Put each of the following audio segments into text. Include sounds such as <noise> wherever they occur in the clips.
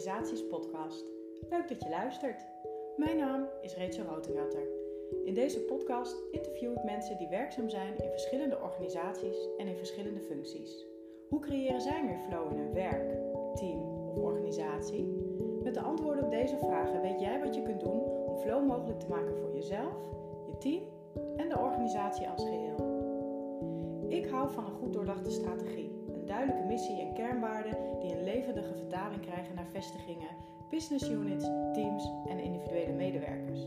Organisaties podcast. Leuk dat je luistert. Mijn naam is Rachel Rotengatter. In deze podcast interview ik mensen die werkzaam zijn in verschillende organisaties en in verschillende functies. Hoe creëren zij meer flow in hun werk, team of organisatie? Met de antwoorden op deze vragen weet jij wat je kunt doen om flow mogelijk te maken voor jezelf, je team en de organisatie als geheel. Ik hou van een goed doordachte strategie, duidelijke missie en kernwaarden die een levendige vertaling krijgen naar vestigingen, business units, teams en individuele medewerkers.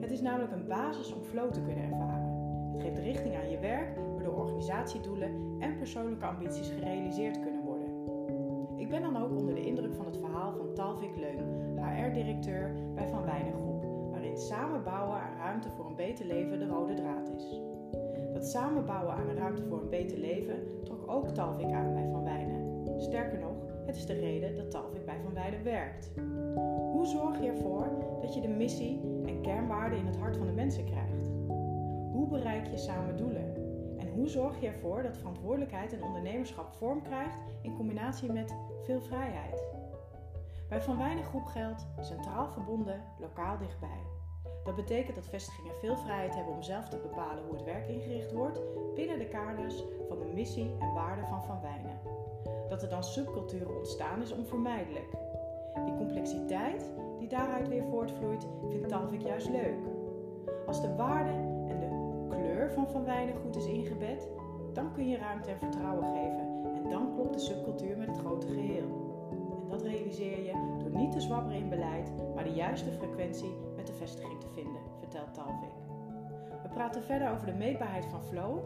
Het is namelijk een basis om flow te kunnen ervaren. Het geeft richting aan je werk, waardoor organisatiedoelen en persoonlijke ambities gerealiseerd kunnen worden. Ik ben dan ook onder de indruk van het verhaal van Talvik Leung, HR-directeur bij Van Wijnen Groep, waarin samenbouwen aan ruimte voor een beter leven de rode draad is. Dat samenbouwen aan een ruimte voor een beter leven ook Talvik aan bij Van Wijnen. Sterker nog, het is de reden dat Talvik bij Van Wijnen werkt. Hoe zorg je ervoor dat je de missie en kernwaarden in het hart van de mensen krijgt? Hoe bereik je samen doelen? En hoe zorg je ervoor dat verantwoordelijkheid en ondernemerschap vorm krijgt in combinatie met veel vrijheid? Bij Van Wijnen Groep geldt centraal verbonden, lokaal dichtbij. Dat betekent dat vestigingen veel vrijheid hebben om zelf te bepalen hoe het werk ingericht wordt binnen de kaders van de missie en waarden van Van Wijnen. Dat er dan subculturen ontstaan is onvermijdelijk. Die complexiteit die daaruit weer voortvloeit, vindt Talvik juist leuk. Als de waarde en de kleur van Van Wijnen goed is ingebed, dan kun je ruimte en vertrouwen geven en dan klopt de subcultuur met het grote geheel. En dat realiseer je door niet te zwabberen in beleid, maar de juiste frequentie de vestiging te vinden, vertelt Talvik. We praten verder over de meetbaarheid van flow,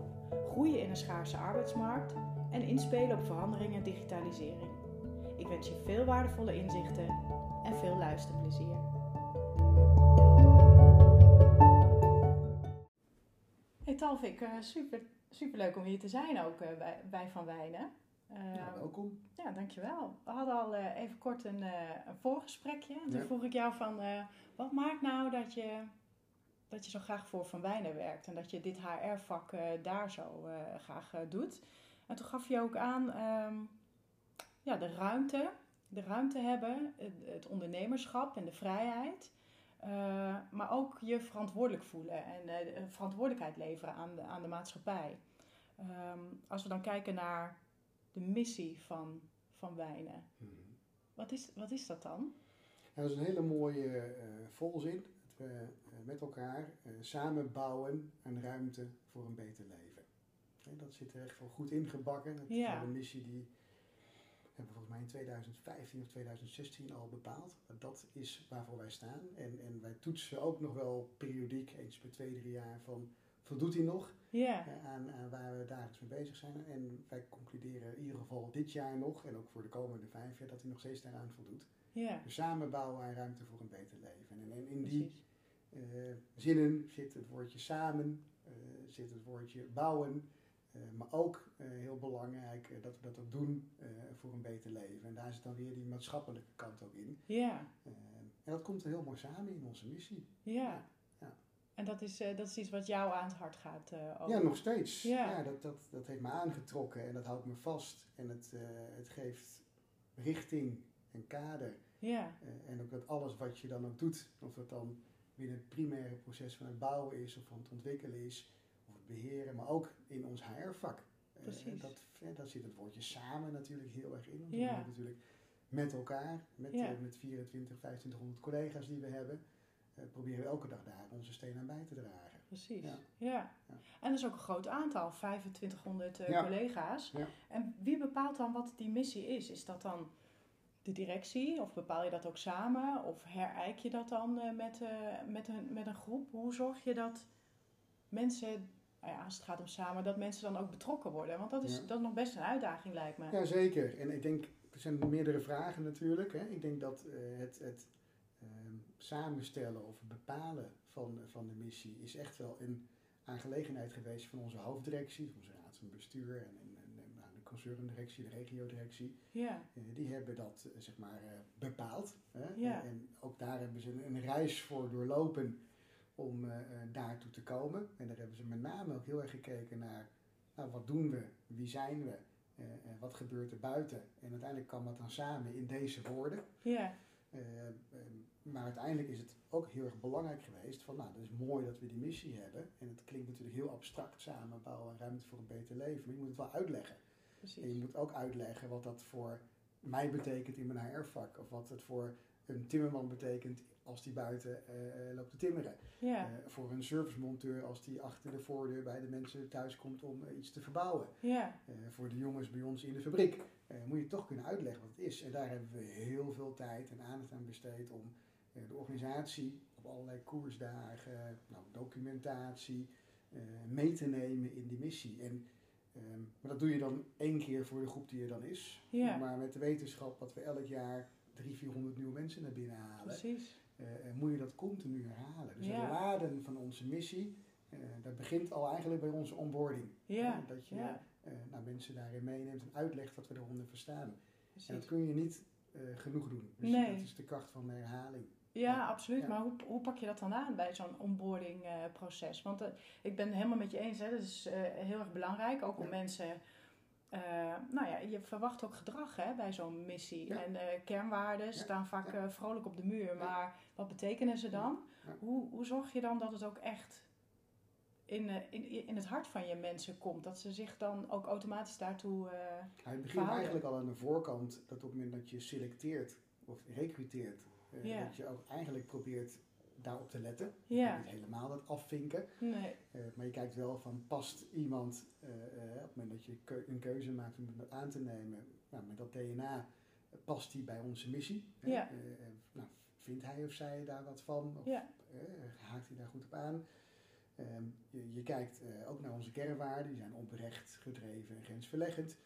groeien in een schaarse arbeidsmarkt en inspelen op verandering en digitalisering. Ik wens je veel waardevolle inzichten en veel luisterplezier. Hey Talvik, uh, super, super leuk om hier te zijn ook uh, bij, Van Wijnen. Uh, ja, welkom. Ja, dankjewel. We hadden al even kort een, een voorgesprekje. En toen ja. vroeg ik jou van, wat maakt nou dat je, dat je zo graag voor Van Wijnen werkt? En dat je dit HR-vak daar zo graag doet? En toen gaf je ook aan um, ja, de ruimte, de ruimte hebben, het, het ondernemerschap en de vrijheid. Maar ook je verantwoordelijk voelen en verantwoordelijkheid leveren aan de, aan de maatschappij. Um, als we dan kijken naar de missie van, van Wijnen, mm-hmm. wat, is, wat is dat dan? Dat is een hele mooie uh, volzin. Dat we met elkaar samen bouwen een ruimte voor een beter leven. Dat zit er echt wel goed ingebakken. Dat ja. is een missie die hebben we volgens mij in 2015 of 2016 al bepaald. Dat is waarvoor wij staan. En, en wij toetsen ook nog wel periodiek, eens per twee, drie jaar, van voldoet hij nog ja. aan, aan, waar we dagelijks mee bezig zijn. En wij concluderen in ieder geval dit jaar nog, en ook voor de komende vijf jaar, dat hij nog steeds daaraan voldoet. Ja. Dus samen bouwen aan ruimte voor een beter leven. En, en in die uh, zinnen zit het woordje samen, uh, zit het woordje bouwen. Uh, maar ook heel belangrijk dat we dat ook doen voor een beter leven. En daar zit dan weer die maatschappelijke kant ook in. Ja. en dat komt heel mooi samen in onze missie. Ja. ja. En dat is, dat is iets wat jou aan het hart gaat ook. Ja, nog steeds. Ja. ja dat, dat, dat heeft me aangetrokken en dat houdt me vast. En het, het geeft richting en kader. Ja. en ook dat alles wat je dan ook doet, of het dan binnen het primaire proces van het bouwen is of van het ontwikkelen is of het beheren, maar ook in ons HR-vak. Precies. dat, dat zit het woordje samen natuurlijk heel erg in. Want Ja. natuurlijk met elkaar, met, Ja. eh, met 24, 2500 collega's die we hebben, eh, proberen we elke dag daar onze steen aan bij te dragen. Precies. Ja. Ja. Ja. En dat is ook een groot aantal, 2500 eh, Ja. collega's. Ja. En wie bepaalt dan wat die missie is? Is dat dan de directie of bepaal je dat ook samen? Of herijk je dat dan eh, met, eh, met, een, met een groep? Hoe zorg je dat mensen, nou ja, als het gaat om samen, dat mensen dan ook betrokken worden? Want dat is, Ja. dat is nog best een uitdaging, lijkt me. Jazeker. En ik denk, er zijn meerdere vragen natuurlijk. Hè. Ik denk dat eh, het, het samenstellen of bepalen van, van de missie is echt wel een aangelegenheid geweest van onze hoofddirectie, onze raad van bestuur en, en, en, en, nou, de concerndirectie, de regiodirectie. Ja, Eh, die hebben dat eh, zeg maar eh, bepaald. Hè? Ja. En, ook daar hebben ze een, een reis voor doorlopen om daartoe te komen. En daar hebben ze met name ook heel erg gekeken naar nou, wat doen we, wie zijn we wat gebeurt er buiten? En uiteindelijk kwam dat dan samen in deze woorden. Ja. Maar uiteindelijk is het ook heel erg belangrijk geweest van, nou, het is mooi dat we die missie hebben. En het klinkt natuurlijk heel abstract, samen bouwen ruimte voor een beter leven. Maar je moet het wel uitleggen. Precies. En je moet ook uitleggen wat dat voor mij betekent in mijn HR-vak. Of wat het voor een timmerman betekent als die buiten eh, eh, loopt te timmeren. Ja. Eh, voor een servicemonteur als die achter de voordeur bij de mensen thuis komt om iets te verbouwen. Ja. Voor de jongens bij ons in de fabriek. moet je toch kunnen uitleggen wat het is. En daar hebben we heel veel tijd en aandacht aan besteed om de organisatie op allerlei koersdagen, nou, documentatie, eh, mee te nemen in die missie. En, ehm, maar dat doe je dan één keer voor de groep die er dan is. Ja. Maar met de wetenschap dat we elk jaar 300, 400 nieuwe mensen naar binnen halen, Precies. eh, eh, moet je dat continu herhalen. Dus Ja. het laden van onze missie, eh, dat begint al eigenlijk bij onze onboarding. Ja. Eh, dat je Ja. eh, nou, mensen daarin meeneemt en uitlegt wat we eronder verstaan. En dat kun je niet eh, genoeg doen. Dus Nee. dat is de kracht van de herhaling. Ja, absoluut. Ja. Maar hoe, hoe pak je dat dan aan bij zo'n onboarding eh, proces? Want eh, ik ben het helemaal met je eens. Hè. Dat is eh, heel erg belangrijk. Ook om Ja. mensen... nou ja, je verwacht ook gedrag hè, bij zo'n missie. Ja. En kernwaarden staan vaak vrolijk op de muur. Maar wat betekenen ze dan? Hoe, hoe zorg je dan dat het ook echt in, in, in het hart van je mensen komt? Dat ze zich dan ook automatisch daartoe... Nou, het begint eigenlijk al aan de voorkant dat op het moment dat je selecteert of recruteert, Ja. dat je ook eigenlijk probeert daarop te letten. Ja. Niet helemaal dat afvinken, nee. eh, maar je kijkt wel van past iemand eh, eh, op het moment dat je keu- een keuze maakt om het aan te nemen, nou, met dat DNA eh, past die bij onze missie. Ja. Eh, eh, nou, vindt hij of zij daar wat van? Of Ja. eh, haakt hij daar goed op aan? Ehm, je, je kijkt eh, ook naar onze kernwaarden, die zijn oprecht, gedreven en grensverleggend.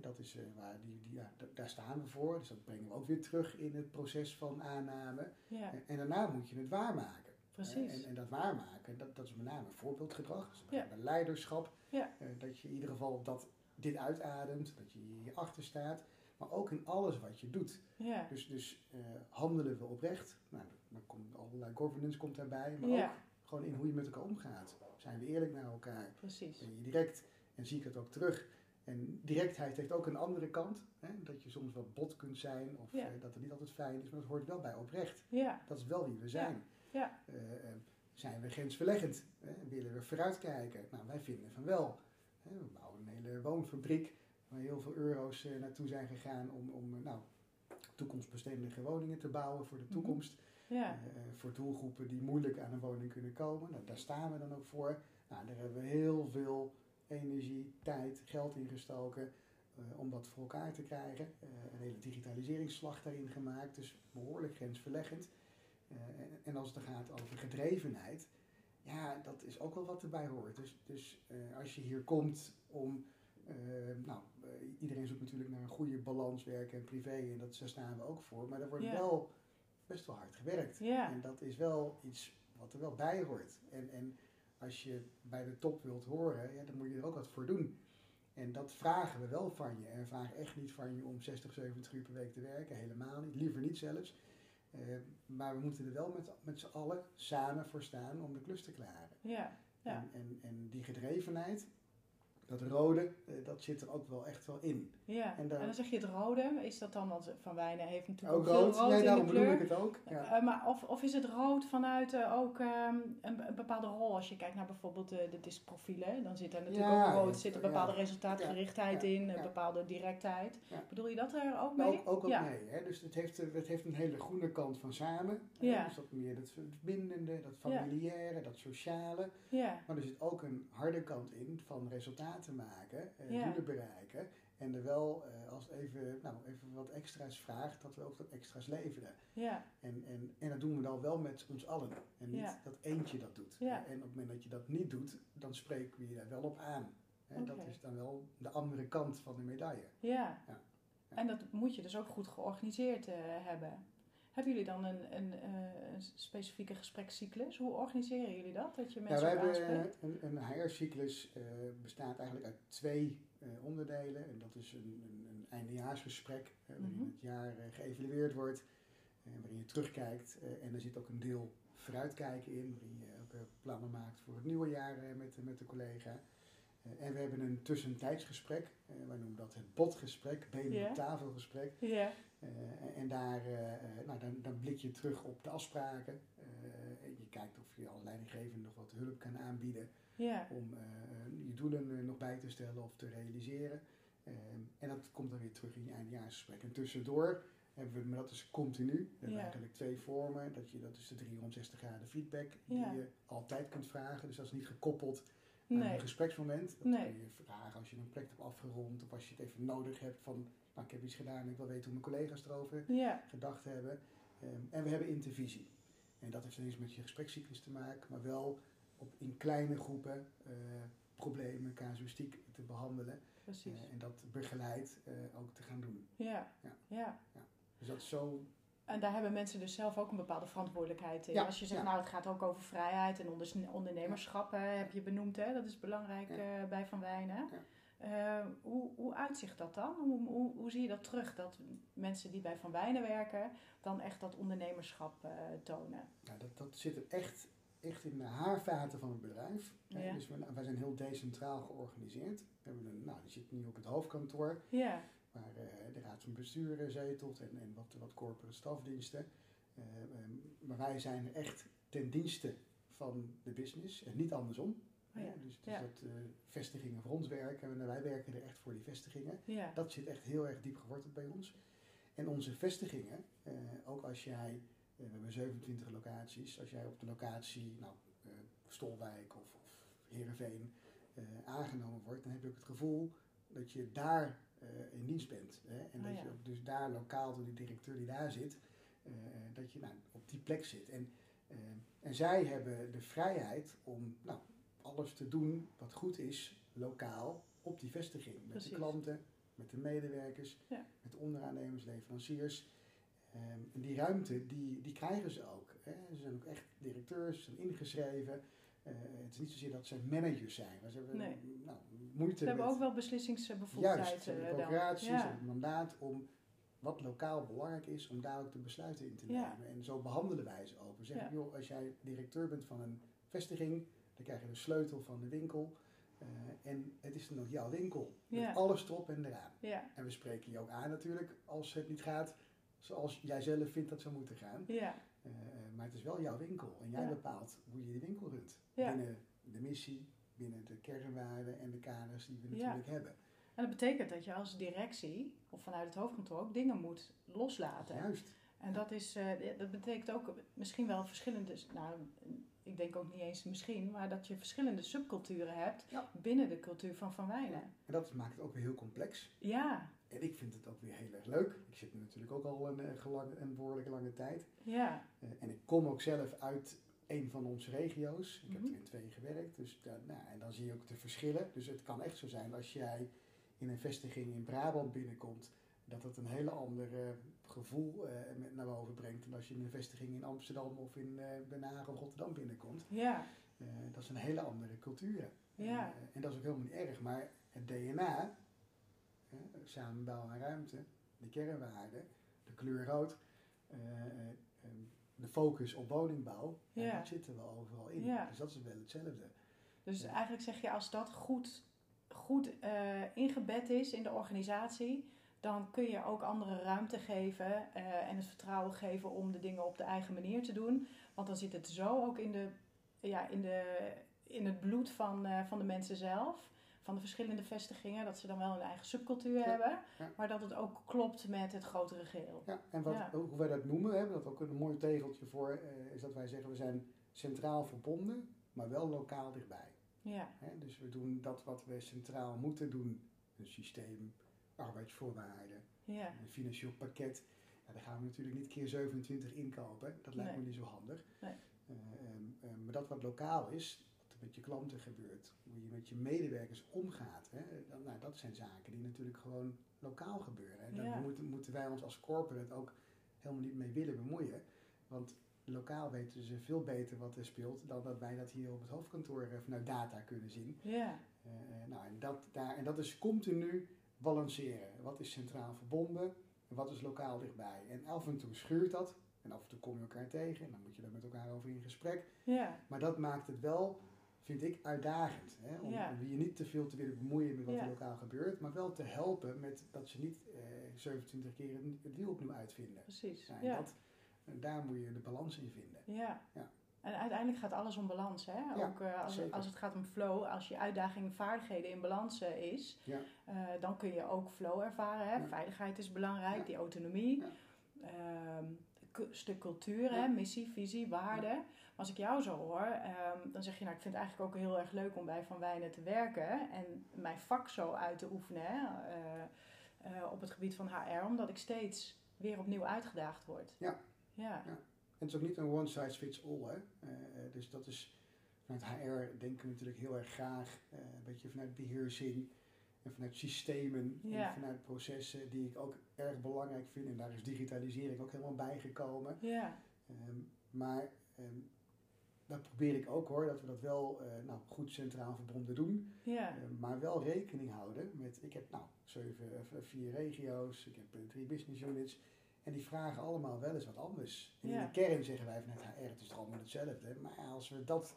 Dat is eh, waar die, die, ja, daar staan we voor, dus dat brengen we ook weer terug in het proces van aanname. Ja, En, en daarna moet je het waarmaken. precies. En, en dat waarmaken, dat, dat is met name voorbeeldgedrag, dus Ja. leiderschap. Ja. Eh, dat je in ieder geval dat, dit uitademt, dat je hier achter staat. Maar ook in alles wat je doet. ja. Dus, dus eh, handelen we oprecht. Nou, dan komt allerlei governance komt daarbij. Maar ook gewoon in hoe je met elkaar omgaat. Zijn we eerlijk naar elkaar? Precies. Ben je direct? En zie ik het ook terug. En directheid heeft ook een andere kant. Hè? Dat je soms wat bot kunt zijn. Of Ja. eh, dat het niet altijd fijn is. Maar dat hoort wel bij oprecht. Ja, Dat is wel wie we zijn. ja. Eh, eh, zijn we grensverleggend? Hè? Willen we vooruitkijken? Nou, wij vinden van wel. Hè? We bouwen een hele woonfabriek waar heel veel euro's naartoe zijn gegaan om, om nou, toekomstbestendige woningen te bouwen voor de Mhm. toekomst. ja. Voor doelgroepen die moeilijk aan een woning kunnen komen. Nou, daar staan we dan ook voor. Nou, daar hebben we heel veel energie, tijd, geld in gestoken eh, om dat voor elkaar te krijgen. Eh, een hele digitaliseringsslag daarin gemaakt, dus behoorlijk grensverleggend. Eh, en, als het gaat over gedrevenheid, ja, dat is ook wel wat erbij hoort. Dus, dus als je hier komt om, nou, iedereen zoekt natuurlijk naar een goede balans werken en privé en dat, daar staan we ook voor. Maar er wordt wel best wel hard gewerkt. En dat is wel iets wat er wel bij hoort. En, en als je bij de top wilt horen, ja, dan moet je er ook wat voor doen. En dat vragen we wel van je. En we vragen echt niet van je om 60, 70 uur per week te werken. Helemaal niet. Liever niet zelfs. Eh, maar we moeten er wel met, met z'n allen samen voor staan om de klus te klaren. Ja, ja. En, en, en die gedrevenheid, dat rode, eh, dat zit er ook wel echt wel in. ja. En En dan, zeg je het rode. Is dat dan, want Van Wijnen heeft natuurlijk Ook ook rood, rood nee, in daarom de bedoel ik het ook. Ja. Eh, maar of, of is het rood vanuit eh, ook ehm, een, een bepaalde rol? Als je kijkt naar bijvoorbeeld de, de diskprofielen, dan zit er natuurlijk Ja, ook rood, zit een ja. bepaalde resultaatgerichtheid in, een bepaalde directheid. Bedoel je dat er ook mee? Ook, ook ja. mee. Hè? Dus het heeft, het heeft een hele groene kant van samen. Ja. Dus dat meer dat verbindende, dat familiaire, dat sociale. Ja, Maar er zit ook een harde kant in van resultaten maken, eh, Ja. doelen bereiken. En er wel, eh, als even, nou, even wat extra's vraagt, dat we ook dat extra's leveren. ja, En, en, en dat doen we dan wel met ons allen. En niet Ja. dat eentje dat doet. Ja. En op het moment dat je dat niet doet, dan spreken we je daar wel op aan. Hè? Dat is dan wel de andere kant van de medaille. ja. Ja. Ja. En dat moet je dus ook goed georganiseerd eh, hebben. Hebben jullie dan een, een, eh, een specifieke gesprekscyclus? Hoe organiseren jullie dat? Dat je Ja, mensen wij ook hebben een, een HR-cyclus eh, bestaat eigenlijk uit twee eh, onderdelen. En dat is een, een, een eindejaarsgesprek, waarin Mhm. het jaar geëvalueerd wordt, waarin je terugkijkt. en er zit ook een deel vooruitkijken in, waarin je ook plannen maakt voor het nieuwe jaar met, met de collega. En we hebben een tussentijdsgesprek. Uh, wij noemen dat het botgesprek, benen tafelgesprek. En daar, eh, eh, nou, dan, dan blik je terug op de afspraken. Eh, en je kijkt of je als leidinggevende nog wat hulp kan aanbieden ja, om eh, je doelen eh, nog bij te stellen of te realiseren. Eh, en dat komt dan weer terug in je eindejaarsgesprek. En tussendoor hebben we, maar dat is continu, we hebben Ja. eigenlijk twee vormen. Dat, je, dat is de 360 graden feedback Ja. die je altijd kunt vragen. Dus dat is niet gekoppeld aan nee, een gespreksmoment. Dat Nee. kun je vragen als je een project hebt afgerond of als je het even nodig hebt van, nou ik heb iets gedaan en ik wil weten hoe mijn collega's erover ja, gedacht hebben. Ehm, en we hebben intervisie. En dat heeft niks met je gesprekscyclus te maken, maar wel op, in kleine groepen eh, problemen, casuïstiek te behandelen. precies. eh, en dat begeleid eh, ook te gaan doen. Ja, Ja. ja. Dus dat is zo. En daar hebben mensen dus zelf ook een bepaalde verantwoordelijkheid in. Ja, Als je zegt, nou het gaat ook over vrijheid en ondernemerschap, heb je benoemd, hè? dat is belangrijk bij Van Wijnen. Ja. Eh, hoe, hoe uitzicht dat dan? Hoe, hoe, hoe zie je dat terug? Dat mensen die bij Van Wijnen werken, dan echt dat ondernemerschap eh, tonen. Dat, dat zit er echt, echt in de haarvaten van het bedrijf. Ja. Dus we, wij zijn heel decentraal georganiseerd. We hebben een, nou, die zit nu op het hoofdkantoor. Ja, waar eh, de raad van bestuur eh, zetelt en, en wat, wat corporate stafdiensten. Eh, ehm, maar wij zijn echt ten dienste van de business en niet andersom. Oh ja, Dus, dus ja. dat eh, vestigingen voor ons werken en wij werken er echt voor die vestigingen. ja, Dat zit echt heel erg diep geworteld bij ons. En onze vestigingen, eh, ook als jij, eh, we hebben 27 locaties, als jij op de locatie, nou, Stolwijk of, of Heerenveen aangenomen wordt, dan heb je ook het gevoel dat je daar in dienst bent. Hè? En Ah, dat je ook dus daar lokaal door die directeur die daar zit, dat je nou, op die plek zit. En, en zij hebben de vrijheid om nou, alles te doen wat goed is, lokaal, op die vestiging. Met Precies. de klanten, met de medewerkers, Ja. met de onderaannemers, leveranciers. Ehm, en die ruimte, die, die krijgen ze ook. Hè. Ze zijn ook echt directeurs, ze zijn ingeschreven. Eh, het is niet zozeer dat ze managers zijn, maar ze hebben Nee. nou, moeite ze hebben met... ook wel beslissingsbevoegdheid. Juist, ze eh, hebben ze het mandaat om wat lokaal belangrijk is, om daar ook de besluiten in te nemen. Ja. En zo behandelen wij ze ook. We zeggen, joh, als jij directeur bent van een vestiging, dan krijg je de sleutel van de winkel. eh, en het is ook jouw winkel. Met alles erop en eraan. Ja, En we spreken je ook aan natuurlijk als het niet gaat zoals jij zelf vindt dat zou moeten gaan. ja, Eh, maar het is wel jouw winkel en jij bepaalt hoe je de winkel runt. Binnen de missie, binnen de kernwaarden en de kaders die we natuurlijk hebben. en dat betekent dat je als directie of vanuit het hoofdkantoor ook dingen moet loslaten. Juist. En dat, is, eh, dat betekent ook misschien wel verschillende, nou, ik denk ook niet eens misschien, maar dat je verschillende subculturen hebt Ja. binnen de cultuur van Van Wijnen. En dat maakt het ook weer heel complex. Ja, En ik vind het ook weer heel erg leuk. Ik zit nu natuurlijk ook al een, eh, een behoorlijk lange tijd. ja, Eh, en ik kom ook zelf uit een van onze regio's. Ik heb Mhm. er in twee gewerkt. Dus da- nou, en dan zie je ook de verschillen. Dus het kan echt zo zijn als jij in een vestiging in Brabant binnenkomt. Dat het een hele ander eh, gevoel eh, naar boven brengt. Dan als je in een vestiging in Amsterdam of in eh Den Haag of Rotterdam binnenkomt. ja, Eh, dat zijn hele andere culturen. Ja. En dat is ook helemaal niet erg. Maar het DNA, samenbouw aan ruimte, de kernwaarden, de kleur rood, de focus op woningbouw, ja, dat zit er wel overal in. Ja. Dus dat is wel hetzelfde. Dus Ja. eigenlijk zeg je, als dat goed, goed ingebed is in de organisatie, dan kun je ook andere ruimte geven eh, en het vertrouwen geven om de dingen op de eigen manier te doen. Want dan zit het zo ook in, de, ja, in, de, in het bloed van, eh, van de mensen zelf, van de verschillende vestigingen, dat ze dan wel een eigen subcultuur Ja. hebben, Ja. maar dat het ook klopt met het grotere geheel. Ja, en wat, Ja. hoe wij dat noemen, we hebben dat ook een mooi tegeltje voor, eh, is dat wij zeggen we zijn centraal verbonden, maar wel lokaal dichtbij. Ja, dus we doen dat wat we centraal moeten doen. Een systeem, arbeidsvoorwaarden, ja, een financieel pakket. Ja, daar gaan we natuurlijk niet keer 27 inkopen. Dat lijkt me niet zo handig. Nee. Eh, ehm, ehm, maar dat wat lokaal is, wat er met je klanten gebeurt, hoe je met je medewerkers omgaat. Hè, dan, nou, dat zijn zaken die natuurlijk gewoon lokaal gebeuren. En daar Ja. moeten, moeten wij ons als corporate ook helemaal niet mee willen bemoeien. Want lokaal weten ze veel beter wat er speelt dan dat wij dat hier op het hoofdkantoor eh, vanuit data kunnen zien. ja, eh, nou, en, dat, daar, en dat is continu balanceren. Wat is centraal verbonden en wat is lokaal dichtbij? En af en toe schuurt dat en af en toe kom je elkaar tegen en dan moet je daar met elkaar over in gesprek. ja, Maar dat maakt het wel, vind ik uitdagend. Hè? Om, Ja. om je niet te veel te willen bemoeien met wat Ja. er lokaal gebeurt, maar wel te helpen met dat ze niet eh 27 keer het wiel opnieuw uitvinden. Precies. Ja, en dat, en daar moet je de balans in vinden. Ja. En uiteindelijk gaat alles om balans. Hè? Ja, Ook eh, als, zeker. als het gaat om flow, als je uitdaging en vaardigheden in balans eh, is, Ja. eh, dan kun je ook flow ervaren. Hè? Ja. Veiligheid is belangrijk, die autonomie. Ehm, stuk cultuur, hè? missie, visie, waarde. Maar als ik jou zo hoor, ehm, dan zeg je, nou, ik vind het eigenlijk ook heel erg leuk om bij Van Wijnen te werken en mijn vak zo uit te oefenen hè? op het gebied van HR, omdat ik steeds weer opnieuw uitgedaagd word. Ja. Ja. Het is ook niet een one size fits all. Hè? Eh, dus dat is vanuit HR denken we natuurlijk heel erg graag eh, een beetje vanuit beheersing en vanuit systemen Ja. en vanuit processen die ik ook erg belangrijk vind. En daar is digitalisering ook helemaal bijgekomen. Ja. Ehm, maar ehm, dat probeer ik ook hoor, dat we dat wel eh, nou, goed centraal verbonden doen. Ja. Eh, maar wel rekening houden met, ik heb nou zeven, vier regio's, ik heb drie business units. En die vragen allemaal wel eens wat anders. En in de kern zeggen wij vanuit HR, het is toch allemaal hetzelfde. Maar als we dat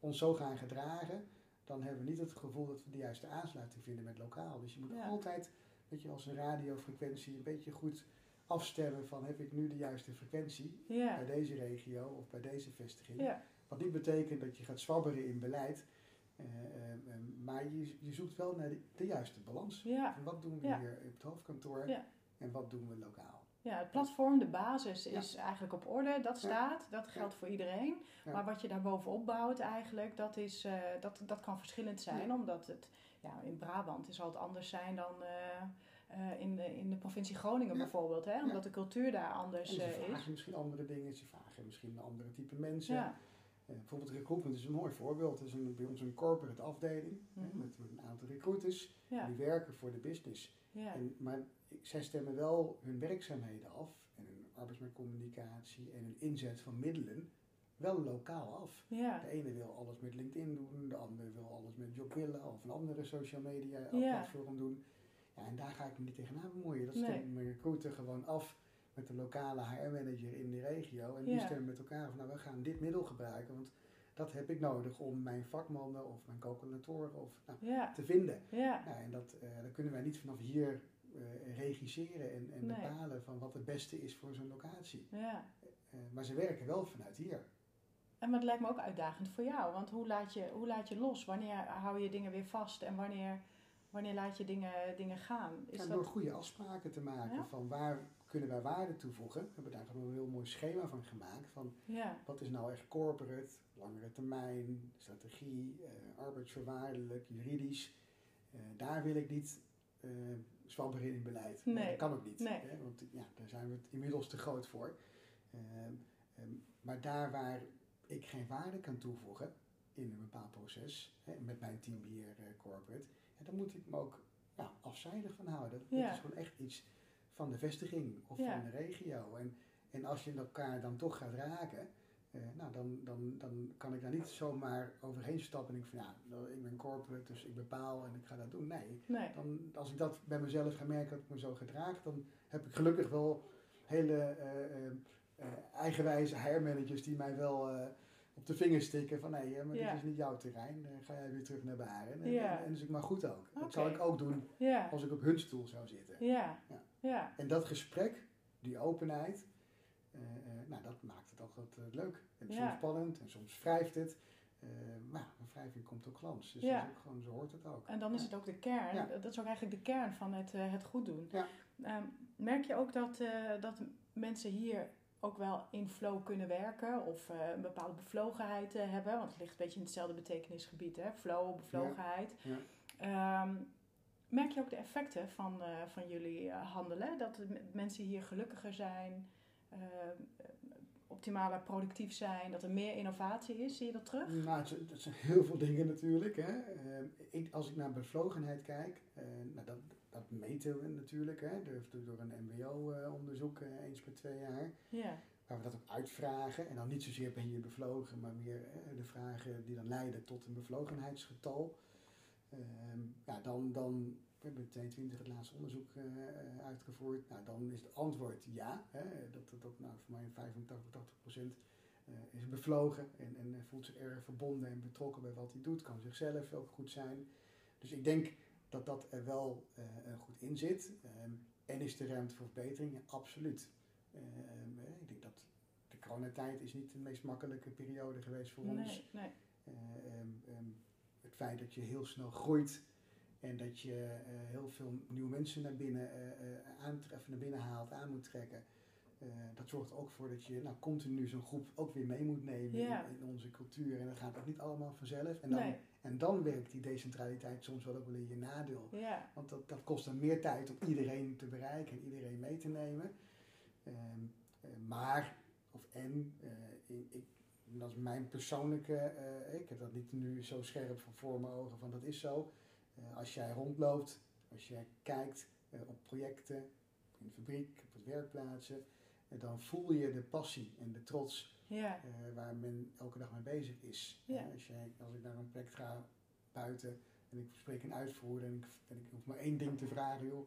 ons zo gaan gedragen, dan hebben we niet het gevoel dat we de juiste aansluiting vinden met lokaal. Dus je moet altijd, weet je, als een radiofrequentie een beetje goed afstemmen van heb ik nu de juiste frequentie Ja. bij deze regio of bij deze vestiging. Ja. Wat niet betekent dat je gaat zwabberen in beleid, eh, eh, eh, maar je, je zoekt wel naar de, de juiste balans. Ja. Wat doen we hier op het hoofdkantoor en wat doen we lokaal? Ja, het platform, de basis Ja. is eigenlijk op orde. Dat staat, dat geldt voor iedereen. Maar wat je daar bovenop bouwt eigenlijk, dat, is, eh, dat, dat kan verschillend zijn. Omdat het, ja, in Brabant zal het anders zijn dan eh, eh, in, de, in de provincie Groningen Ja. bijvoorbeeld. Hè? Omdat de cultuur daar En anders ze eh, vragen is. misschien andere dingen, ze vragen misschien een andere type mensen. Ja, bijvoorbeeld recruitment is een mooi voorbeeld. Het is een, bij ons een corporate afdeling hè, Mhm. met, met een aantal recruiters. Die werken voor de business. ja, En, maar zij stemmen wel hun werkzaamheden af en hun arbeidsmarktcommunicatie en hun inzet van middelen wel lokaal af. ja, De ene wil alles met LinkedIn doen, de andere wil alles met Jobwilla of een andere social media Ja. platform doen. Ja, en daar ga ik me niet tegenaan bemoeien. Dat Nee. stemt mijn recruiter gewoon af met de lokale HR-manager in de regio. En die stemmen met elkaar van, nou, we gaan dit middel gebruiken, want dat heb ik nodig om mijn vakmannen of mijn calculatoren of, nou, te vinden. ja, Nou, en dat, eh, dat kunnen wij niet vanaf hier eh, regisseren en, en Nee. bepalen van wat het beste is voor zo'n locatie. ja. Eh, maar ze werken wel vanuit hier. En maar het lijkt me ook uitdagend voor jou. Want hoe laat je, hoe laat je los? Wanneer hou je dingen weer vast? En wanneer, wanneer laat je dingen, dingen gaan? Is Ja, dat... Door goede afspraken te maken Ja? van waar kunnen wij waarde toevoegen. We hebben daar een heel mooi schema van gemaakt. Van Ja, wat is nou echt corporate, langere termijn, strategie, eh, arbeidsvoorwaardelijk, juridisch. Eh, daar wil ik niet eh zwabberen in beleid. Nee. Dat kan ook niet. Nee. Hè, want ja, daar zijn we het inmiddels te groot voor. Ehm, ehm, maar daar waar ik geen waarde kan toevoegen in een bepaald proces, hè, met mijn teambeheer eh, corporate, ja, dan moet ik me ook ja, afzijdig van houden. Dat, Ja. is gewoon echt iets van de vestiging of van de regio. En, en als je elkaar dan toch gaat raken, eh, nou, dan, dan, dan kan ik daar niet zomaar overheen stappen en ik van ja, ik ben corporate, dus ik bepaal en ik ga dat doen. Nee, nee. dan, als ik dat bij mezelf ga merken dat ik me zo gedraag, dan heb ik gelukkig wel hele eh, eh, eigenwijze HR-managers die mij wel op de vingers stikken van nee, maar Ja. dit is niet jouw terrein, dan ga jij weer terug naar Baren. En, Ja. en, en dus ik maar goed ook. Dat zou ik ook doen Ja, als ik op hun stoel zou zitten. ja, Ja. ja. En dat gesprek, die openheid, nou, dat maakt het ook wat eh, leuk. En Ja. soms spannend en soms wrijft het. Eh, maar ja, een wrijving komt ook glans. Dus Ja. dat is ook gewoon, zo hoort het ook. En dan is Ja. het ook de kern. Ja. Dat is ook eigenlijk de kern van het, eh, het goed doen. Ja. Ehm, merk je ook dat, eh, dat mensen hier ook wel in flow kunnen werken of eh, een bepaalde bevlogenheid eh, hebben? Want het ligt een beetje in hetzelfde betekenisgebied, hè? Flow, bevlogenheid. Ja. Ehm, merk je ook de effecten van, eh, van jullie eh, handelen? Dat mensen hier gelukkiger zijn, eh, optimaler productief zijn, dat er meer innovatie is? Zie je dat terug? Nou, het, zijn- heel veel dingen natuurlijk. Hè. Eh, ik, als ik naar bevlogenheid kijk, eh, nou, dat, dat meten we natuurlijk. Hè. Door, door een MBO-onderzoek eh, eens per twee jaar. Ja, Waar we dat ook uitvragen. En dan niet zozeer ben je bevlogen, maar meer eh, de vragen die dan leiden tot een bevlogenheidsgetal. Ehm, ja, dan, dan we hebben in 22 het laatste onderzoek eh, eh, uitgevoerd. Nou, dan is het antwoord ja. Hè, dat, dat, dat nou, voor mij 85, 80 procent is bevlogen en, en voelt zich erg verbonden en betrokken bij wat hij doet. Kan zichzelf ook goed zijn. Dus ik denk dat dat er wel goed in zit. Ehm, en is er ruimte voor verbetering? Ja, absoluut. Ehm, ik denk dat de coronatijd is niet de meest makkelijke periode geweest voor nee, ons. Nee. Ehm, het feit dat je heel snel groeit en dat je eh, heel veel nieuwe mensen naar binnen, uh, aantreffen, naar binnen haalt, aan moet trekken. dat zorgt ook voor dat je nou, continu zo'n groep ook weer mee moet nemen in, onze cultuur. En dat gaat ook niet allemaal vanzelf. En dan, en dan werkt die decentraliteit soms wel ook wel in je nadeel. Want dat, dat kost dan meer tijd om iedereen te bereiken en iedereen mee te nemen. Ehm, maar, of en, ik, dat is mijn persoonlijke, ik heb dat niet nu zo scherp voor mijn ogen van dat is zo. Eh, als jij rondloopt, als jij kijkt eh, op projecten, in de fabriek, op het werkplaatsen, eh, dan voel je de passie en de trots ja. waar men elke dag mee bezig is. Ja. als, jij, als ik naar een project ga buiten en ik spreek een uitvoerder en ik, en ik hoef maar één ding te vragen, joh,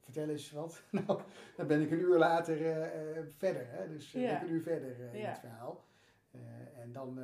vertel eens wat. <laughs> nou, dan ben ik een uur later verder, hè? dus ja. een uur verder in het verhaal. en dan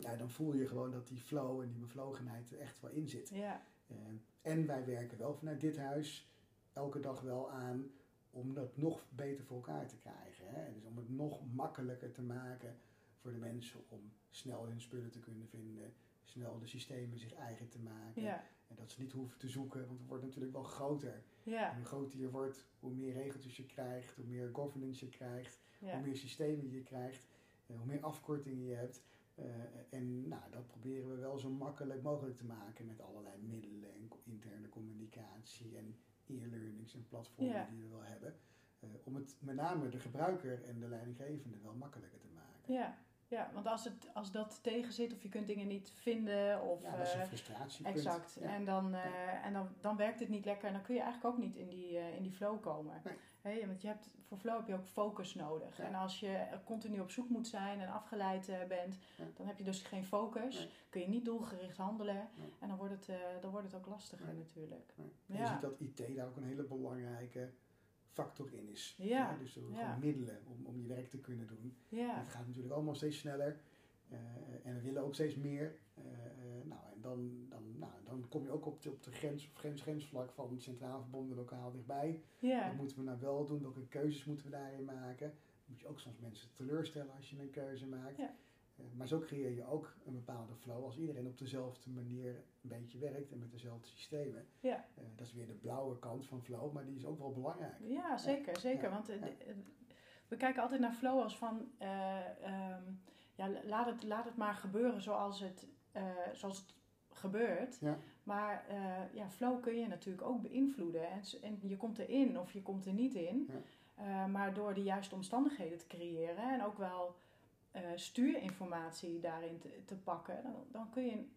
ja, dan voel je gewoon dat die flow en die bevlogenheid er echt wel in zit. Ja. Uh, en wij werken wel vanuit dit huis elke dag wel aan om dat nog beter voor elkaar te krijgen. Hè? Dus om het nog makkelijker te maken voor de mensen om snel hun spullen te kunnen vinden, snel de systemen zich eigen te maken. Ja. En dat ze niet hoeven te zoeken, want het wordt natuurlijk wel groter. Ja. En hoe groter je wordt, hoe meer regeltjes je krijgt, hoe meer governance je krijgt, Ja. hoe meer systemen je krijgt, eh, hoe meer afkortingen je hebt. Uh, en nou, dat proberen we wel zo makkelijk mogelijk te maken met allerlei middelen en interne communicatie en e-learnings en platformen Ja. die we wel hebben. Uh, om het met name de gebruiker en de leidinggevende wel makkelijker te maken. Ja, ja want als, het, als dat tegen zit of je kunt dingen niet vinden of... Ja, dat is een eh, frustratie. Exact. Ja. En, dan, uh, en dan, dan werkt het niet lekker en dan kun je eigenlijk ook niet in die, uh, in die flow komen. Nee. Hey, want je hebt, voor flow heb je ook focus nodig. Ja. En als je continu op zoek moet zijn en afgeleid uh, bent, dan heb je dus geen focus. Nee. Kun je niet doelgericht handelen. Nee. En dan wordt het, dan wordt het ook lastiger natuurlijk. Je ziet dat IT daar ook een hele belangrijke factor in is. Ja. Dus er Ja. middelen om, om je werk te kunnen doen. Ja, Het gaat natuurlijk allemaal steeds sneller. Uh, en we willen ook steeds meer. Uh, nou, en dan, dan, nou, dan kom je ook op de, op de grens of grens-grensvlak van centraal verbonden lokaal dichtbij. ja. Wat moeten we nou wel doen? Welke keuzes moeten we daarin maken? Dan moet je ook soms mensen teleurstellen als je een keuze maakt. Ja. Uh, maar zo creëer je ook een bepaalde flow als iedereen op dezelfde manier een beetje werkt en met dezelfde systemen. Ja. dat is weer de blauwe kant van flow, maar die is ook wel belangrijk. Ja, zeker. zeker. Ja. Want uh, de- we kijken altijd naar flow als van... eh, ehm, ja, laat het, laat het maar gebeuren zoals het, eh, zoals het gebeurt. Ja. Maar eh, ja, flow kun je natuurlijk ook beïnvloeden. En, en je komt erin of je komt er niet in. Eh, maar door de juiste omstandigheden te creëren en ook wel eh, stuurinformatie daarin te, te pakken, dan, dan kun je,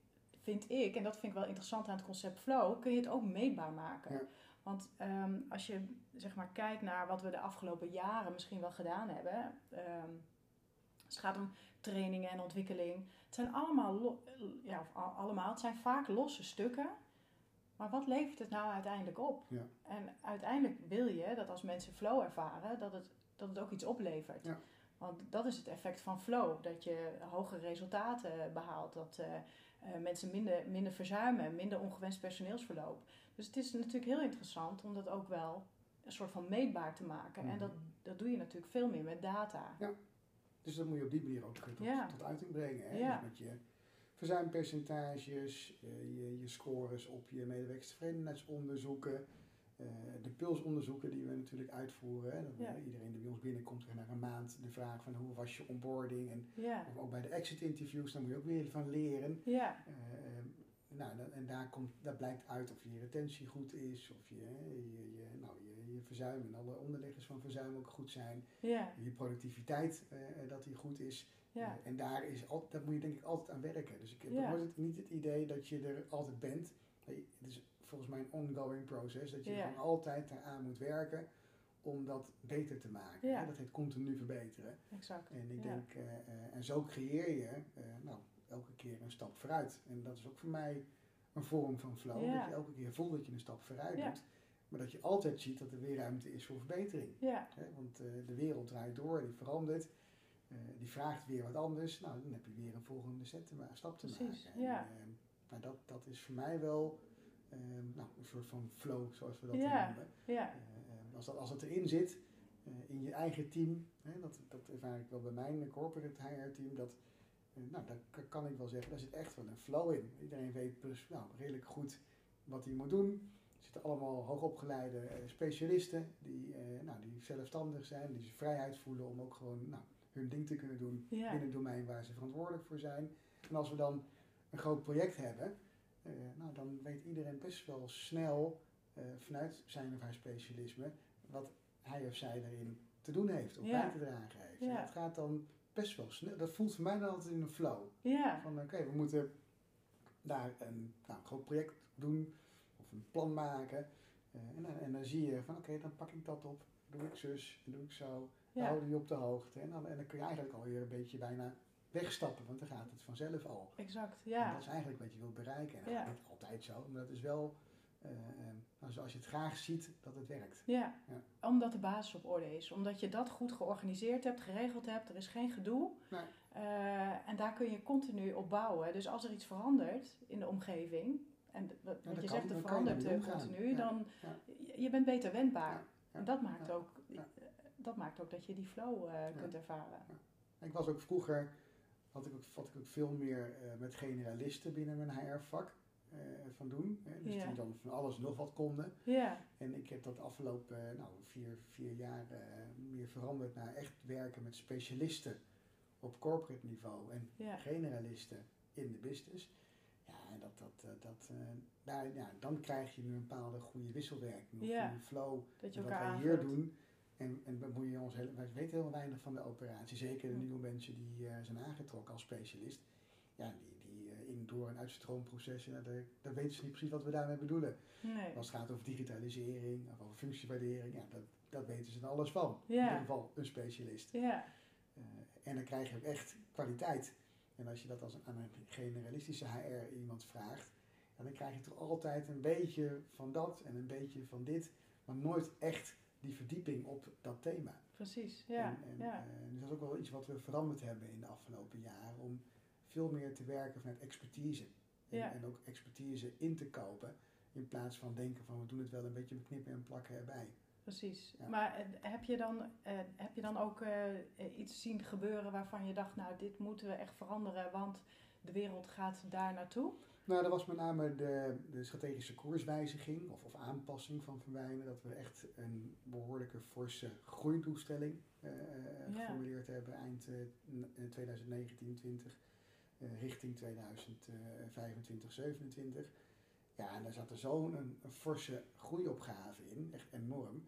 vind ik, en dat vind ik wel interessant aan het concept flow, kun je het ook meetbaar maken. Ja. Want ehm, als je zeg maar kijkt naar wat we de afgelopen jaren misschien wel gedaan hebben, als het gaat om trainingen en ontwikkeling, het zijn allemaal, ja, of al- allemaal, het zijn vaak losse stukken. Maar wat levert het nou uiteindelijk op? Ja. En uiteindelijk wil je dat als mensen flow ervaren, dat het, dat het ook iets oplevert. Ja. Want dat is het effect van flow. Dat je hogere resultaten behaalt. Dat eh, eh, mensen minder, minder verzuimen. Minder ongewenst personeelsverloop. Dus het is natuurlijk heel interessant om dat ook wel een soort van meetbaar te maken. En Mhm. dat, dat doe je natuurlijk veel meer met data. Dus dat moet je op die manier ook tot, Ja. tot uiting brengen. Hè? Ja. Dus met je verzuimpercentages, eh, je, je scores op je medewerkerstevredenheidsonderzoeken, eh, de pulsonderzoeken die we natuurlijk uitvoeren. Hè? Dat, Ja. eh, Iedereen die bij ons binnenkomt krijgt na een maand de vraag van hoe was je onboarding. En Ja, ook bij de exit interviews, daar moet je ook weer van leren. ja, Eh, eh, nou, dat- en daar, komt, daar blijkt uit of je retentie goed is, of je, je, je, nou, je, je verzuim en alle onderliggers van verzuim ook goed zijn. ja, Je productiviteit, eh, dat die goed is. ja. Eh, en daar, is al, daar moet je denk ik altijd aan werken. Dus ik heb Ja. nooit het, niet het idee dat je er altijd bent. Het is volgens mij een ongoing proces. Dat je Ja. gewoon altijd eraan moet werken om dat beter te maken. Ja. hè. Dat heet continu verbeteren. exact. En ik denk, eh, eh, en zo creëer je eh, nou, elke keer een stap vooruit. En dat is ook voor mij een vorm van flow. Dat je elke keer voelt dat je een stap vooruit doet. Maar dat je altijd ziet dat er weer ruimte is voor verbetering. Hè? Want de wereld draait door, die verandert. die vraagt weer wat anders. Nou, dan heb je weer een volgende set te stap te Precies, maken. ja. Maar dat, dat is voor mij wel nou, een soort van flow, zoals we dat Ja. noemen. Ja, Eh, als, dat, als het erin zit, eh, in je eigen team, hè, dat, dat ervaar ik wel bij mijn corporate HR-team, dat, eh, nou, daar kan ik wel zeggen, daar zit echt wel een flow in. Iedereen weet dus nou, redelijk goed wat hij moet doen. Er zitten allemaal hoogopgeleide eh, specialisten die, nou, die zelfstandig zijn, die vrijheid voelen om ook gewoon nou, hun ding te kunnen doen ja. in het domein waar ze verantwoordelijk voor zijn. En als we dan een groot project hebben, nou, dan weet iedereen best wel snel eh, vanuit zijn of haar specialisme wat hij of zij daarin te doen heeft of Ja. bij te dragen heeft. En dat gaat dan best wel snel. Dat voelt voor mij dan altijd in een flow. Ja, Van oké, we moeten daar een nou, een groot project doen of een plan maken. Eh, en, dan, en dan zie je van oké, dan pak ik dat op, doe ik zus, doe ik zo. Dan ja. houden je op de hoogte. En dan, en dan kun je eigenlijk alweer een beetje bijna wegstappen, want dan gaat het vanzelf al. exact. En Ja, dat is eigenlijk wat je wilt bereiken. En dat Ja. is niet altijd zo, maar dat is wel, eh, eh, als, als je het graag ziet, dat het werkt. ja. Ja. Omdat de basis op orde is. Omdat je dat goed georganiseerd hebt, geregeld hebt. Er is geen gedoe. Nee. Eh, en daar kun je continu op bouwen. Dus als er iets verandert in de omgeving. En wat, je zegt, er verandert ermee eh, continu. Dan, je- bent beter wendbaar. En dat maakt, ook, dat maakt ook dat je die flow kunt ervaren. Ik was ook vroeger, had ik ook, had ik ook veel meer eh, met generalisten binnen mijn HR-vak eh, van doen. Hè, dus Ja. die dan van alles nog wat konden. Ja, En ik heb dat afgelopen eh, nou, vier, vier jaar meer veranderd naar echt werken met specialisten op corporate niveau en ja, generalisten in de business. Ja, en dat, dat, dat, daar, ja, dan krijg je een bepaalde goede wisselwerking, een goede flow. dat je En wat wij hier doen, en, en bemoeien ons heel, wij weten heel weinig van de operatie. Zeker de nieuwe mensen die eh, zijn aangetrokken als specialist. Ja, die, die eh, in, door- en uitstroomprocessen, nou, daar, daar weten ze niet precies wat we daarmee bedoelen. Nee. Als het gaat over digitalisering of over functiewaardering, ja, dat, dat weten ze er alles van. In Ja. ieder geval een specialist. Ja, Eh, en dan krijg je ook echt kwaliteit. En als je dat als een, aan een generalistische HR iemand vraagt, dan krijg je toch altijd een beetje van dat en een beetje van dit, maar nooit echt die verdieping op dat thema. precies. Ja, En, en, ja. eh, dus dat is ook wel iets wat we veranderd hebben in de afgelopen jaren, om veel meer te werken vanuit expertise. En, Ja. en ook expertise in te kopen, in plaats van denken van we doen het wel een beetje beknippen en plakken erbij. Precies. Ja. Maar eh, heb je dan, eh, heb je dan ook iets zien gebeuren waarvan je dacht, nou, dit moeten we echt veranderen, want de wereld gaat daar naartoe? Nou, dat was met name de, de strategische koerswijziging of, of aanpassing van Van Wijnen. Dat we echt een behoorlijke forse groeidoelstelling eh, eh, Ja. geformuleerd hebben eind eh, n- 2019, 20 eh, richting 2025, 27. Ja, en daar zat er zo'n een, een forse groeiopgave in, echt enorm.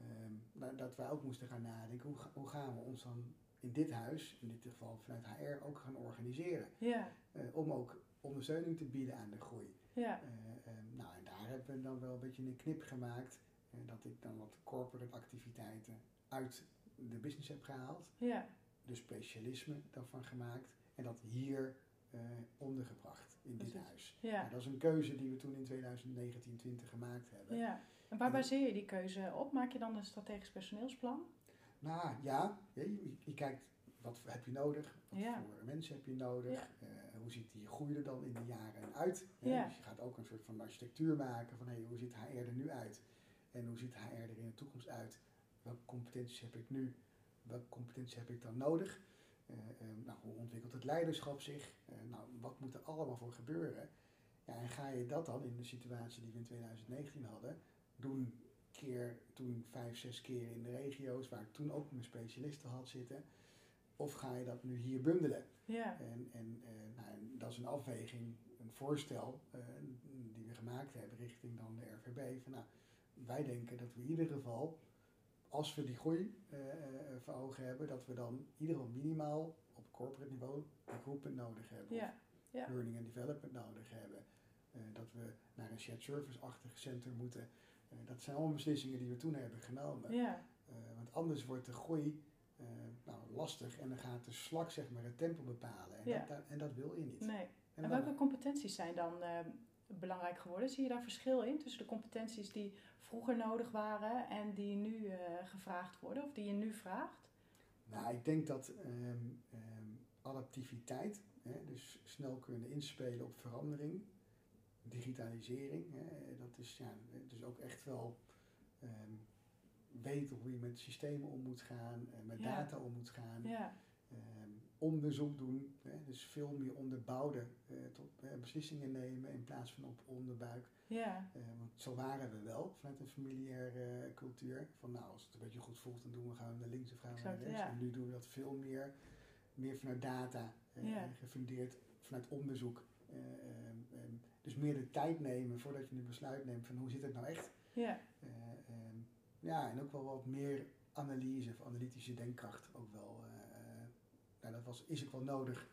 Ehm, dat- dat wij ook moesten gaan nadenken, hoe, hoe gaan we ons dan in dit huis, in dit geval vanuit HR, ook gaan organiseren. Ja, Eh, om ook ondersteuning te bieden aan de groei. ja, Eh, eh, nou, en daar hebben we dan wel een beetje een knip gemaakt. eh, dat ik dan wat corporate activiteiten uit de business heb gehaald. ja, De specialisme daarvan gemaakt. En dat hier ondergebracht in dit huis. ja, Nou, dat is een keuze die we toen in 2019-20 gemaakt hebben. ja. En waar baseer je die keuze op? Maak je dan een strategisch personeelsplan? Nou ja, je, je, je kijkt wat heb je nodig, wat Ja. voor mensen heb je nodig, Ja. Hoe ziet die groei er dan in de jaren uit. hè? Ja. Dus je gaat ook een soort van architectuur maken van hey, hoe ziet HR er nu uit en hoe ziet HR er in de toekomst uit. Welke competenties heb ik nu, welke competenties heb ik dan nodig. Eh, eh, nou, hoe ontwikkelt het leiderschap zich? Eh, nou, wat moet er allemaal voor gebeuren? Ja, en ga je dat dan in de situatie die we in 2019 hadden, doen keer toen vijf, zes keer in de regio's, waar ik toen ook mijn specialisten had zitten. Of ga je dat nu hier bundelen? Ja, En, en, nou, dat is een afweging, een voorstel eh, die we gemaakt hebben richting dan de RVB. Van, nou, wij denken dat we in ieder geval, als we die groei eh, eh, voor ogen hebben, dat we dan in ieder geval minimaal op corporate niveau recruitment nodig hebben. ja, ja. Of learning and development nodig hebben. Dat we naar een shared service-achtig center moeten. Dat zijn allemaal beslissingen die we toen hebben genomen. ja, want anders wordt de groei eh, nou, lastig en dan gaat de slak zeg maar het tempo bepalen. En, Ja. dat, en dat wil je niet. nee. En En dan- welke competenties zijn dan eh, belangrijk geworden? Zie je daar verschil in tussen de competenties die vroeger nodig waren en die nu eh, gevraagd worden of die je nu vraagt? Nou, ik denk dat ehm, ehm, adaptiviteit, hè, dus snel kunnen inspelen op verandering, digitalisering, hè, dat is ja, dus ook echt wel ehm, weten hoe je met systemen om moet gaan, eh, met Ja. data om moet gaan, Ja, ehm, onderzoek doen, hè, dus veel meer onderbouwde eh, tot, eh, beslissingen nemen in plaats van op onderbuik. ja, Eh, want zo waren we wel vanuit een familiaire cultuur. Van nou, als het een beetje goed voelt, dan doen we gewoon naar links of gaan we naar rechts. ja. En nu doen we dat veel meer, meer vanuit data, Ja. gefundeerd vanuit onderzoek. Eh, ehm, ehm, dus meer de tijd nemen voordat je een besluit neemt van hoe zit het nou echt. ja, ja, en ook wel wat meer analyse of analytische denkkracht ook wel. eh, nou, dat was, is ook wel nodig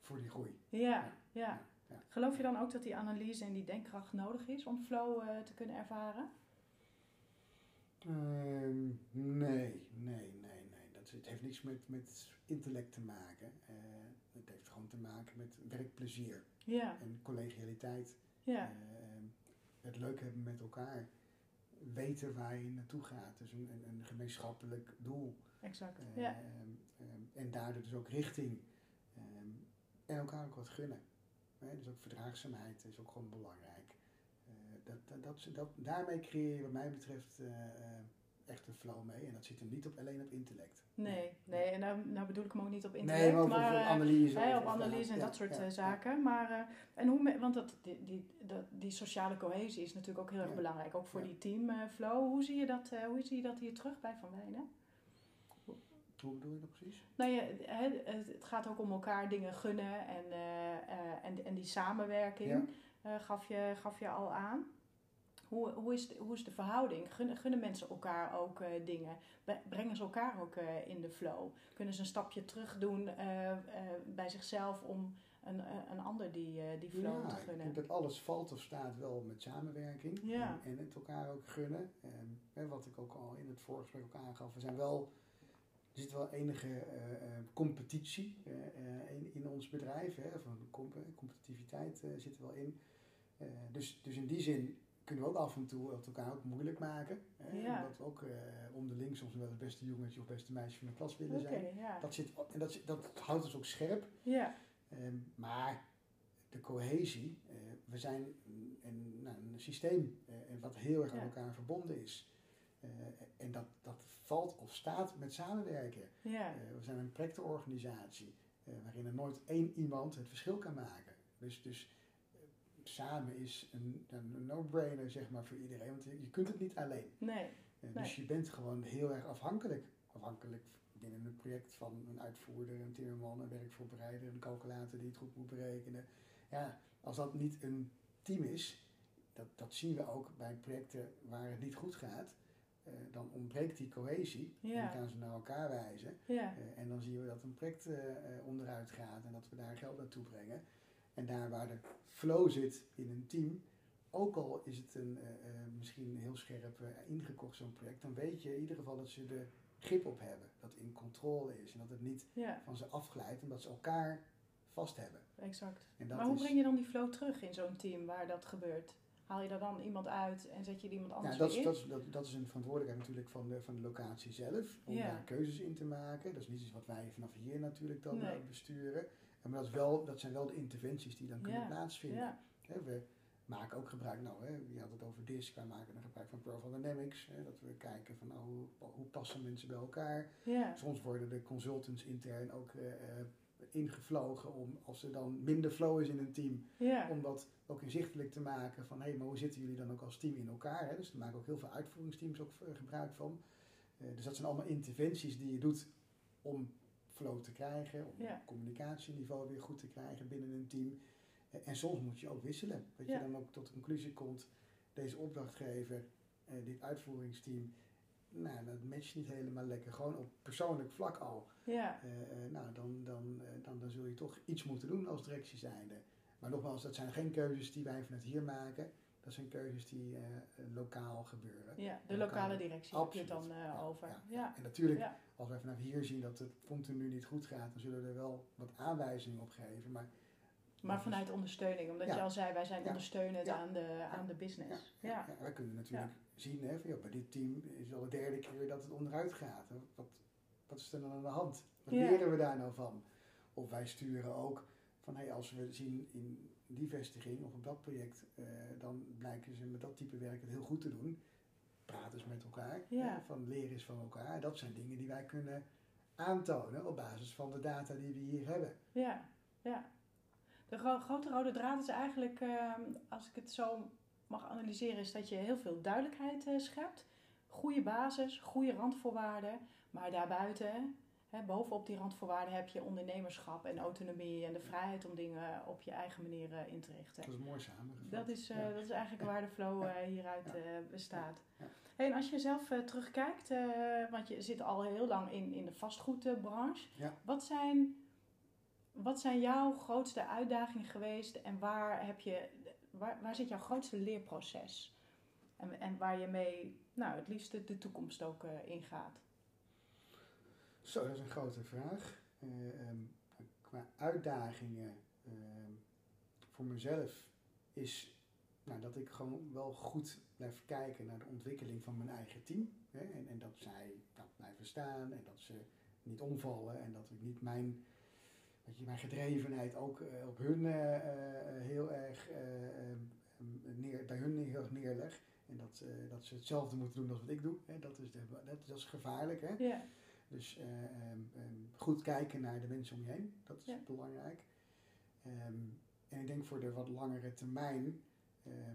voor die groei. ja, ja. ja. Geloof je dan ook dat die analyse en die denkkracht nodig is om flow eh, te kunnen ervaren? Ehm, nee, nee, nee, nee. Dat, het heeft niks met, met intellect te maken. Eh, het heeft gewoon te maken met werkplezier Ja, en collegialiteit. ja, Ehm, het leuk hebben met elkaar. Weten waar je naartoe gaat. Dus een, een, een gemeenschappelijk doel. exact. Ehm, Ja, ehm, en daardoor dus ook richting. Ehm, en elkaar ook wat gunnen. Hè, dus ook verdraagzaamheid is ook gewoon belangrijk. Eh, dat, dat, dat, dat, daarmee creëer je wat mij betreft eh, eh, echt een flow mee. En dat zit hem niet op, alleen op intellect. nee, nee. En nou, nou bedoel ik hem ook niet op internet, Nee, maar op, maar... op eh, analyse. Op en ja, dat soort ja, eh, ja. zaken. Maar, eh, en hoe, want dat, die, die, dat, die sociale cohesie is natuurlijk ook heel erg belangrijk. Ook voor die teamflow. hoe, zie je dat, hoe zie je dat hier terug bij Van Wijnen? Hoe bedoel je dat precies? Nou ja, het gaat ook om elkaar dingen gunnen en, en, en die samenwerking gaf, je, gaf je al aan. Hoe, hoe, is de, hoe is de verhouding? Gunnen, gunnen mensen elkaar ook eh, dingen? Brengen ze elkaar ook eh, in de flow? Kunnen ze een stapje terug doen eh, bij zichzelf om een, een ander die, die flow te Ja, ik gunnen? denk dat alles valt of staat wel met samenwerking. Ja. En, en het elkaar ook gunnen. En, hè, wat ik ook al in het voorgesprek ook aangaf. We zijn wel, er zit wel enige competitie in, in ons bedrijf. Hè, van comp- competitiviteit zit er wel in. Dus, dus in die zin kunnen we ook af en toe het elkaar ook moeilijk maken. Hè, Ja. Omdat we ook eh, onderling soms wel het beste jongetje of beste meisje van de klas willen zijn. ja. Dat, zit, en dat, dat houdt ons ook scherp. Ja, Ehm, maar de cohesie, eh, we zijn een, een, nou, een systeem eh, wat heel erg aan elkaar verbonden is. En dat, dat valt of staat met samenwerken. ja, we zijn een projectorganisatie waarin er nooit één iemand het verschil kan maken. Dus, dus samen is een, een no-brainer zeg maar, voor iedereen, want je, kunt het niet alleen. nee, Eh, Nee. Dus je bent gewoon heel erg afhankelijk. Afhankelijk binnen een project van een uitvoerder, een timmerman, een werkvoorbereider, een calculator die het goed moet berekenen. Ja, als dat niet een team is, dat, dat zien we ook bij projecten waar het niet goed gaat, eh, dan ontbreekt die cohesie. En dan gaan ze naar elkaar wijzen. ja, Eh, en dan zien we dat een project onderuit gaat en dat we daar geld naartoe brengen. En daar waar de flow zit in een team, ook al is het een, eh, eh, misschien heel scherp eh, ingekocht zo'n project, dan weet je in ieder geval dat ze de grip op hebben. Dat het in controle is en dat het niet ja, van ze afglijdt, omdat ze elkaar vast hebben. exact. En dat Maar hoe is, breng je dan die flow terug in zo'n team waar dat gebeurt? Haal je daar dan iemand uit en zet je iemand anders dat, weer is, in? dat, dat, dat is een verantwoordelijkheid natuurlijk van de, van de locatie zelf, om Ja. daar keuzes in te maken. Dat is niet iets wat wij vanaf hier natuurlijk dan Nee. besturen. En Maar dat, is wel, dat zijn wel de interventies die dan kunnen Ja. plaatsvinden. Ja, we maken ook gebruik, nou, hè, je had het over DISC, wij maken er gebruik van Profile Dynamics. Hè, dat we kijken van nou, hoe, hoe passen mensen bij elkaar. ja, Soms worden de consultants intern ook eh, ingevlogen om, als er dan minder flow is in een team, ja, om dat ook inzichtelijk te maken van hé, maar hoe zitten jullie dan ook als team in elkaar? Hè? Dus daar maken ook heel veel uitvoeringsteams ook eh, gebruik van. Dus dat zijn allemaal interventies die je doet om flow te krijgen, om Ja. communicatieniveau weer goed te krijgen binnen een team. Eh, en soms moet je ook wisselen. Dat Ja. je dan ook tot de conclusie komt, deze opdrachtgever, eh, dit uitvoeringsteam, nou, dat matcht niet helemaal lekker. Gewoon op persoonlijk vlak al. ja, Eh, nou, dan, dan, dan, dan zul je toch iets moeten doen als directie zijnde. Maar nogmaals, dat zijn geen keuzes die wij vanuit hier maken. Dat zijn keuzes die eh, lokaal gebeuren. ja. De Lokale- lokale directie heb je het dan eh, over. ja. Ja, En natuurlijk, Ja. als wij vanaf hier zien dat het continu niet goed gaat, dan zullen we er wel wat aanwijzingen op geven. Maar, maar vanuit ondersteuning, omdat je al zei, wij zijn ondersteunend aan, de, aan de business. ja, wij kunnen natuurlijk zien, hè, van, ja, bij dit team is het al de derde keer dat het onderuit gaat. Hè. Wat, wat is er dan aan de hand? Wat leren we daar nou van? Of wij sturen ook van, hey, als we zien in die vestiging of op dat project, eh, dan blijken ze met dat type werk het heel goed te doen. Praat eens met elkaar, Ja. hè, van leren eens van elkaar. Dat zijn dingen die wij kunnen aantonen op basis van de data die we hier hebben. Ja, ja. De gro- grote rode draad is eigenlijk, ehm, als ik het zo mag analyseren, is dat je heel veel duidelijkheid eh, schept. Goede basis, goede randvoorwaarden. Maar daarbuiten, hè, bovenop die randvoorwaarden, heb je ondernemerschap en autonomie en de vrijheid om dingen op je eigen manier eh, in te richten. Dat is mooi samengevat. Dat is, eh, Ja. dat is eigenlijk waar de flow eh, hieruit bestaat. Ja. Hey, en als je zelf terugkijkt, want je zit al heel lang in, in de vastgoedbranche. Wat, zijn, wat zijn jouw grootste uitdagingen geweest en waar, heb je, waar, waar zit jouw grootste leerproces? En, en waar je mee nou, het liefst de, de toekomst ook ingaat? Zo, dat is een grote vraag. Eh, ehm, qua uitdagingen ehm, voor mezelf is nou, dat ik gewoon wel goed blijf kijken naar de ontwikkeling van mijn eigen team. Hè, en, en dat zij nou, blijven staan en dat ze niet omvallen en dat ik niet mijn, je, mijn gedrevenheid ook eh, op hun eh, heel erg eh, ehm, neer, bij hun heel erg neerleg. En dat, dat ze hetzelfde moeten doen als wat ik doe. Hè. Dat, is dat, dat is gevaarlijk. Hè. Ja, Dus eh, ehm, ehm, goed kijken naar de mensen om je heen, dat is Ja. belangrijk. Ehm, en ik denk voor de wat langere termijn,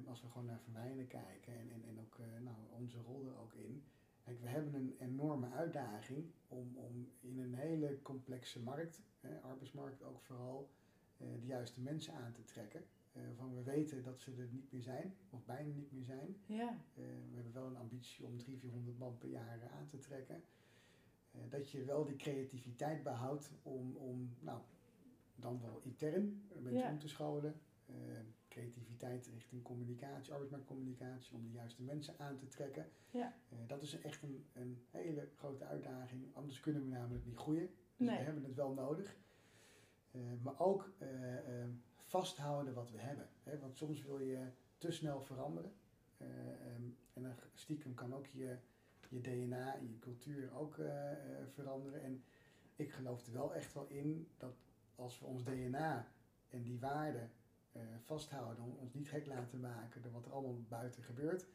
als we gewoon naar Verwijnen kijken en, en, en ook eh, nou, onze rol er ook in. Kijk, we hebben een enorme uitdaging om, om in een hele complexe markt, arbeidsmarkt ook vooral, eh, de juiste mensen aan te trekken. Eh, van we weten dat ze er niet meer zijn, of bijna niet meer zijn. ja, Eh, we hebben wel een ambitie om 300, 400 man per jaar aan te trekken. Eh, dat je wel die creativiteit behoudt om, om nou, dan wel intern een beetje Ja. om te scholen. Eh, creativiteit richting communicatie, arbeidsmarktcommunicatie, om de juiste mensen aan te trekken. Ja. Eh, dat is echt een, een hele grote uitdaging. Anders kunnen we namelijk niet groeien. Dus Nee. we hebben het wel nodig. Eh, maar ook eh, eh, vasthouden wat we hebben. Hè? Want soms wil je te snel veranderen. Eh, ehm, en dan stiekem kan ook je, je DNA en je cultuur ook eh, eh, veranderen. En ik geloof er wel echt wel in dat als we ons DNA en die waarden eh, vasthouden, om ons niet gek laten maken door wat er allemaal buiten gebeurt,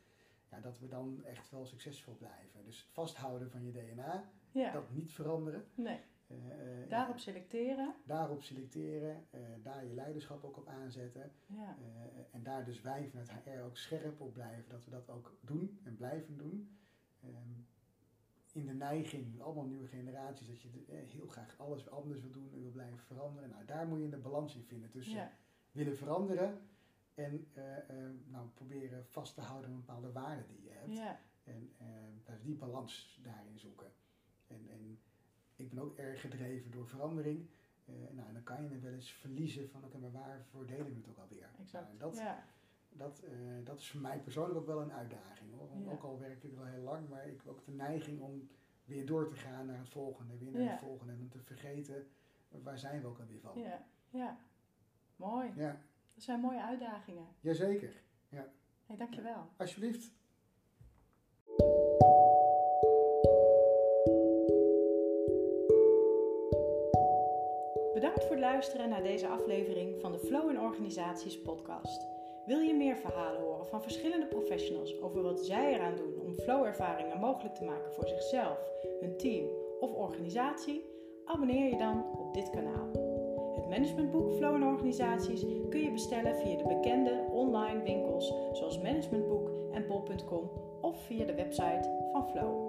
ja, dat we dan echt wel succesvol blijven. Dus het vasthouden van je DNA, ja. dat niet veranderen. Nee, daarop selecteren. daarop selecteren, daar je leiderschap ook op aanzetten. Ja, en daar dus wij vanuit HR ook scherp op blijven dat we dat ook doen en blijven doen. Ehm, in de neiging, allemaal nieuwe generaties, dat je eh, heel graag alles anders wil doen en wil blijven veranderen. Nou, daar moet je een balans in vinden tussen ja, willen veranderen en eh, eh, nou, proberen vast te houden aan bepaalde waarden die je hebt. ja, En dus die balans daarin zoeken. En, en ik ben ook erg gedreven door verandering. Nou, dan kan je dan wel eens verliezen van, oké, maar waarvoor deden we het ook alweer? exact. Nou, dat, ja, dat, eh, dat is voor mij persoonlijk ook wel een uitdaging. Hoor. Want Ja. Ook al werk ik wel heel lang, maar ik heb ook de neiging om weer door te gaan naar het volgende, weer naar Ja. het volgende. En om te vergeten, waar zijn we ook alweer van? ja, ja. Mooi. Ja, Dat zijn mooie uitdagingen. jazeker. Hey, dankjewel. Alsjeblieft. Bedankt voor het luisteren naar deze aflevering van de Flow in Organisaties podcast. Wil je meer verhalen horen van verschillende professionals over wat zij eraan doen om flow-ervaringen mogelijk te maken voor zichzelf, hun team of organisatie? Abonneer je dan op dit kanaal. Het managementboek Flow in Organisaties kun je bestellen via de bekende online winkels zoals Managementboek en bol.com of via de website van Flow.